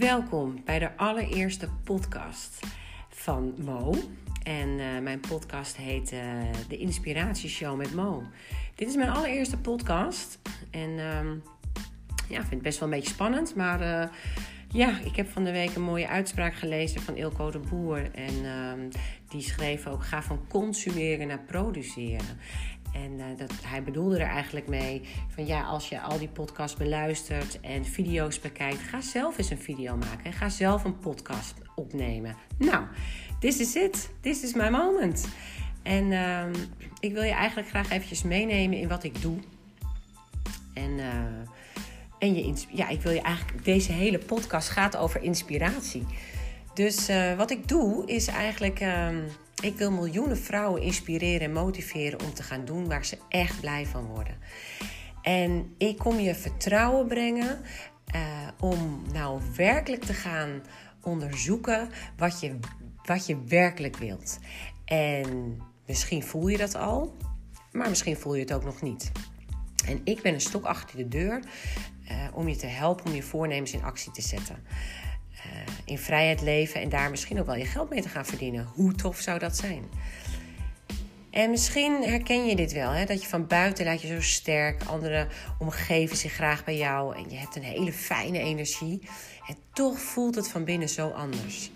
Welkom bij de allereerste podcast van Mo. En uh, mijn podcast heet uh, De Inspiratieshow met Mo. Dit is mijn allereerste podcast. En uh, ja, ik vind het best wel een beetje spannend. Maar uh, ja, ik heb van de week een mooie uitspraak gelezen van Ilko de Boer. En ehm, die schreef ook: ga van consumeren naar produceren. En uh, dat, hij bedoelde er eigenlijk mee van ja, als je al die podcasts beluistert en video's bekijkt, ga zelf eens een video maken en ga zelf een podcast opnemen. Nou, this is it. This is my moment. En uh, ik wil je eigenlijk graag eventjes meenemen in wat ik doe. En, uh, en je, ja, ik wil je eigenlijk, deze hele podcast gaat over inspiratie. Dus uh, wat ik doe is eigenlijk. Ik wil miljoenen vrouwen inspireren en motiveren om te gaan doen waar ze echt blij van worden. En ik kom je vertrouwen brengen uh, om nou werkelijk te gaan onderzoeken wat je, wat je werkelijk wilt. En misschien voel je dat al, maar misschien voel je het ook nog niet. En ik ben een stok achter de deur uh, om je te helpen om je voornemens in actie te zetten. Uh, in vrijheid leven en daar misschien ook wel je geld mee te gaan verdienen. Hoe tof zou dat zijn? En misschien herken je dit wel, hè? dat je van buiten laat je zo sterk, anderen omgeven zich graag bij jou en je hebt een hele fijne energie. En toch voelt het van binnen zo anders.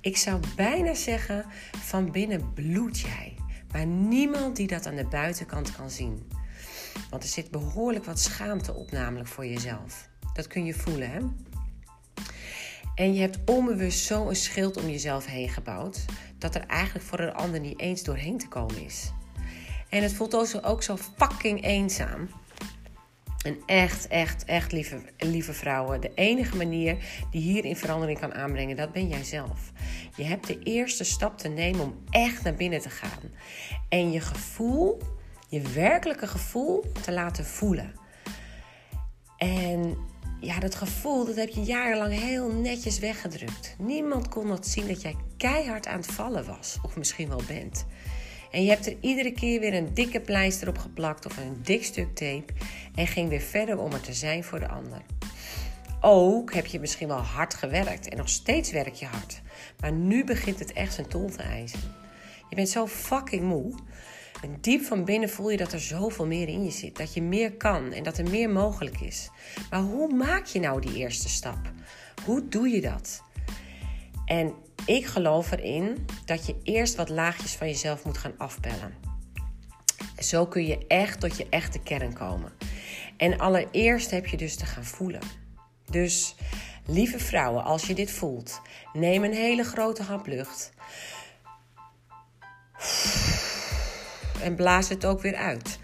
Ik zou bijna zeggen, van binnen bloed jij. Maar niemand die dat aan de buitenkant kan zien. Want er zit behoorlijk wat schaamte op, namelijk voor jezelf. Dat kun je voelen, hè? En je hebt onbewust zo een schild om jezelf heen gebouwd, dat er eigenlijk voor een ander niet eens doorheen te komen is. En het voelt ook zo fucking eenzaam. En echt, echt, echt lieve, lieve vrouwen. De enige manier die hierin verandering kan aanbrengen, dat ben jij zelf. Je hebt de eerste stap te nemen om echt naar binnen te gaan. En je gevoel, je werkelijke gevoel te laten voelen. En ja, dat gevoel, dat heb je jarenlang heel netjes weggedrukt. Niemand kon dat zien dat jij keihard aan het vallen was, of misschien wel bent. En je hebt er iedere keer weer een dikke pleister op geplakt of een dik stuk tape en ging weer verder om er te zijn voor de ander. Ook heb je misschien wel hard gewerkt en nog steeds werk je hard. Maar nu begint het echt zijn tol te eisen. Je bent zo fucking moe. En diep van binnen voel je dat er zoveel meer in je zit. Dat je meer kan en dat er meer mogelijk is. Maar hoe maak je nou die eerste stap? Hoe doe je dat? En ik geloof erin dat je eerst wat laagjes van jezelf moet gaan afbellen. Zo kun je echt tot je echte kern komen. En allereerst heb je dus te gaan voelen. Dus lieve vrouwen, als je dit voelt, neem een hele grote hap lucht. En blaas het ook weer uit.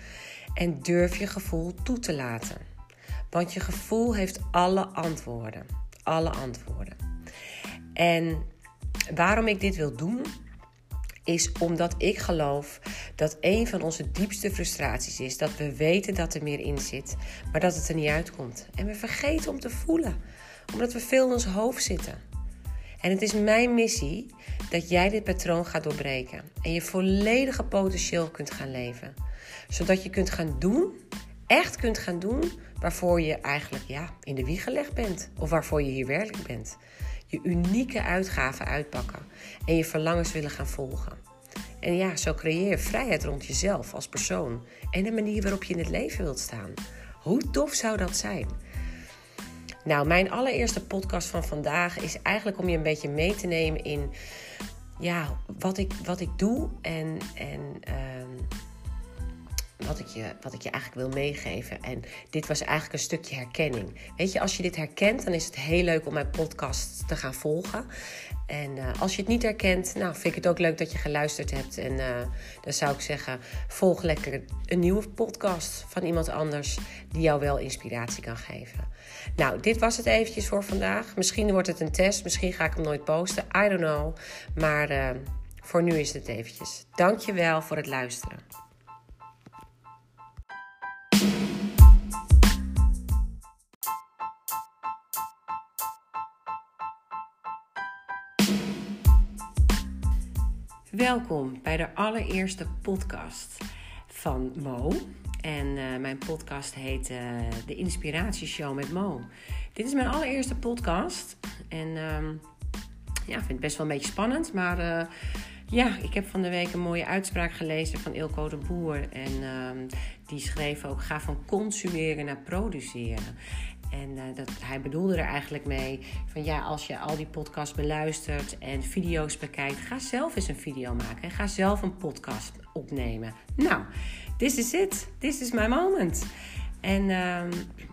En durf je gevoel toe te laten. Want je gevoel heeft alle antwoorden. Alle antwoorden. En waarom ik dit wil doen, is omdat ik geloof dat een van onze diepste frustraties is dat we weten dat er meer in zit, maar dat het er niet uitkomt. En we vergeten om te voelen, omdat we veel in ons hoofd zitten. En het is mijn missie dat jij dit patroon gaat doorbreken en je volledige potentieel kunt gaan leven. Zodat je kunt gaan doen, echt kunt gaan doen, waarvoor je eigenlijk ja, in de wieg gelegd bent of waarvoor je hier werkelijk bent. Je unieke uitgaven uitpakken en je verlangens willen gaan volgen. En ja, zo creëer je vrijheid rond jezelf als persoon en de manier waarop je in het leven wilt staan. Hoe tof zou dat zijn? Nou, mijn allereerste podcast van vandaag is eigenlijk om je een beetje mee te nemen in ja, wat, ik, wat ik doe en, en wat, ik je, wat ik je eigenlijk wil meegeven. En dit was eigenlijk een stukje herkenning. Weet je, als je dit herkent, dan is het heel leuk om mijn podcast te gaan volgen. En uh, als je het niet herkent, nou, vind ik het ook leuk dat je geluisterd hebt. En uh, dan zou ik zeggen, volg lekker een nieuwe podcast van iemand anders die jou wel inspiratie kan geven. Nou, dit was het eventjes voor vandaag. Misschien wordt het een test, misschien ga ik hem nooit posten. I don't know. Maar uh, voor nu is het eventjes. Dankjewel voor het luisteren. Welkom bij de allereerste podcast van Mo. En uh, mijn podcast heet uh, De Inspiratieshow met Mo. Dit is mijn allereerste podcast. En uh, ja, ik vind het best wel een beetje spannend. Maar uh, ja, ik heb van de week een mooie uitspraak gelezen van Ilko de Boer. En ehm, die schreef ook: ga van consumeren naar produceren. En uh, dat, hij bedoelde er eigenlijk mee van ja, als je al die podcasts beluistert en video's bekijkt, ga zelf eens een video maken en ga zelf een podcast opnemen. Nou, this is it. This is my moment. En uh,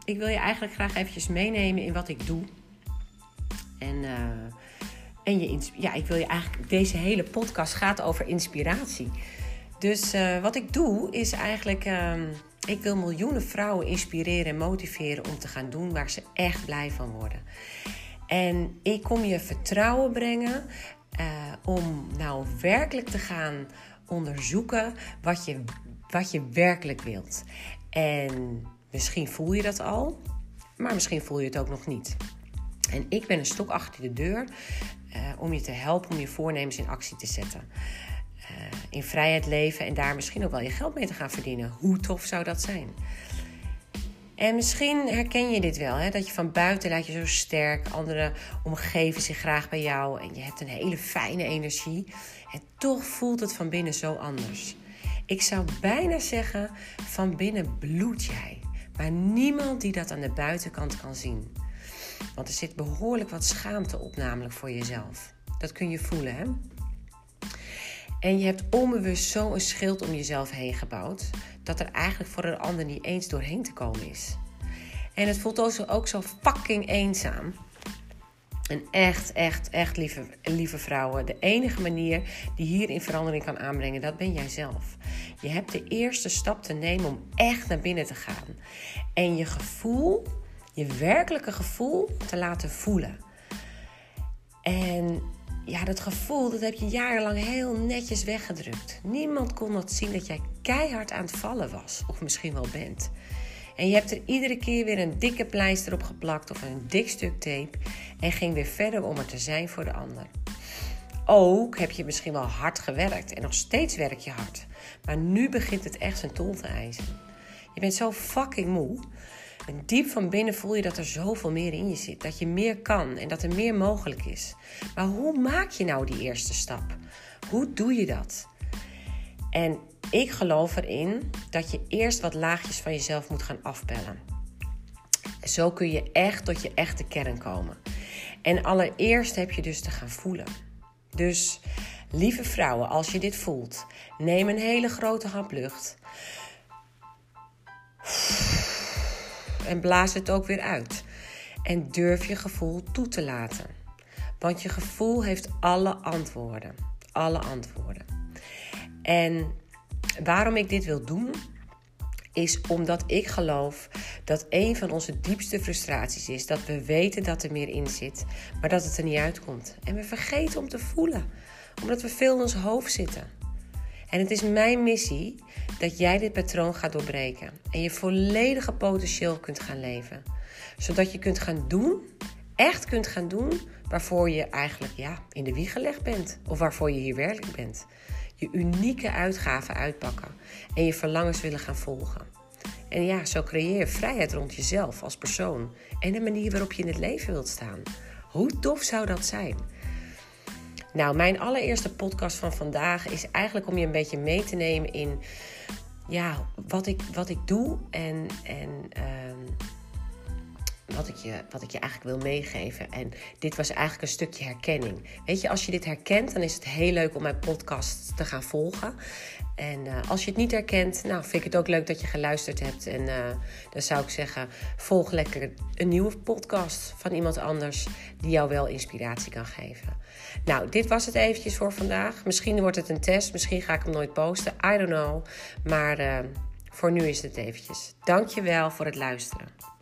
ik wil je eigenlijk graag eventjes meenemen in wat ik doe. En, uh, en je, ja, ik wil je eigenlijk, deze hele podcast gaat over inspiratie. Dus uh, wat ik doe is eigenlijk, uh, ik wil miljoenen vrouwen inspireren en motiveren om te gaan doen waar ze echt blij van worden. En ik kom je vertrouwen brengen uh, om nou werkelijk te gaan onderzoeken wat je, wat je werkelijk wilt. En misschien voel je dat al, maar misschien voel je het ook nog niet. En ik ben een stok achter de deur om je te helpen om je voornemens in actie te zetten. In vrijheid leven en daar misschien ook wel je geld mee te gaan verdienen. Hoe tof zou dat zijn? En misschien herken je dit wel, hè? dat je van buiten laat je zo sterk, anderen omgeven zich graag bij jou en je hebt een hele fijne energie. En toch voelt het van binnen zo anders. Ik zou bijna zeggen, van binnen bloed jij. Maar niemand die dat aan de buitenkant kan zien. Want er zit behoorlijk wat schaamte op, namelijk voor jezelf. Dat kun je voelen, hè? En je hebt onbewust zo een schild om jezelf heen gebouwd, dat er eigenlijk voor een ander niet eens doorheen te komen is. En het voelt ook zo fucking eenzaam. En echt, echt, echt lieve, lieve vrouwen. De enige manier die hierin verandering kan aanbrengen, dat ben jij zelf. Je hebt de eerste stap te nemen om echt naar binnen te gaan. En je gevoel, je werkelijke gevoel te laten voelen. En ja, dat gevoel, dat heb je jarenlang heel netjes weggedrukt. Niemand kon dat zien dat jij keihard aan het vallen was, of misschien wel bent. En je hebt er iedere keer weer een dikke pleister op geplakt of een dik stuk tape en ging weer verder om er te zijn voor de ander. Ook heb je misschien wel hard gewerkt en nog steeds werk je hard. Maar nu begint het echt zijn tol te eisen. Je bent zo fucking moe. En diep van binnen voel je dat er zoveel meer in je zit. Dat je meer kan en dat er meer mogelijk is. Maar hoe maak je nou die eerste stap? Hoe doe je dat? En ik geloof erin dat je eerst wat laagjes van jezelf moet gaan afbellen. Zo kun je echt tot je echte kern komen. En allereerst heb je dus te gaan voelen. Dus lieve vrouwen, als je dit voelt, neem een hele grote hap lucht en blaas het ook weer uit. En durf je gevoel toe te laten. Want je gevoel heeft alle antwoorden. Alle antwoorden. En waarom ik dit wil doen, is omdat ik geloof dat een van onze diepste frustraties is dat we weten dat er meer in zit, maar dat het er niet uitkomt. En we vergeten om te voelen, omdat we veel in ons hoofd zitten. En het is mijn missie dat jij dit patroon gaat doorbreken en je volledige potentieel kunt gaan leven. Zodat je kunt gaan doen, echt kunt gaan doen, waarvoor je eigenlijk ja, in de wieg gelegd bent. Of waarvoor je hier werkelijk bent. Je unieke uitgaven uitpakken en je verlangens willen gaan volgen. En ja, zo creëer je vrijheid rond jezelf als persoon en de manier waarop je in het leven wilt staan. Hoe tof zou dat zijn? Nou, mijn allereerste podcast van vandaag is eigenlijk om je een beetje mee te nemen in ja, wat, ik, wat ik doe en, en uh, wat, ik je, wat ik je eigenlijk wil meegeven. En dit was eigenlijk een stukje herkenning. Weet je, als je dit herkent, dan is het heel leuk om mijn podcast te gaan volgen. En uh, als je het niet herkent, nou, vind ik het ook leuk dat je geluisterd hebt. En uh, dan zou ik zeggen, volg lekker een nieuwe podcast van iemand anders die jou wel inspiratie kan geven. Nou, dit was het eventjes voor vandaag. Misschien wordt het een test, misschien ga ik hem nooit posten. I don't know. Maar uh, voor nu is het eventjes. Dankjewel voor het luisteren.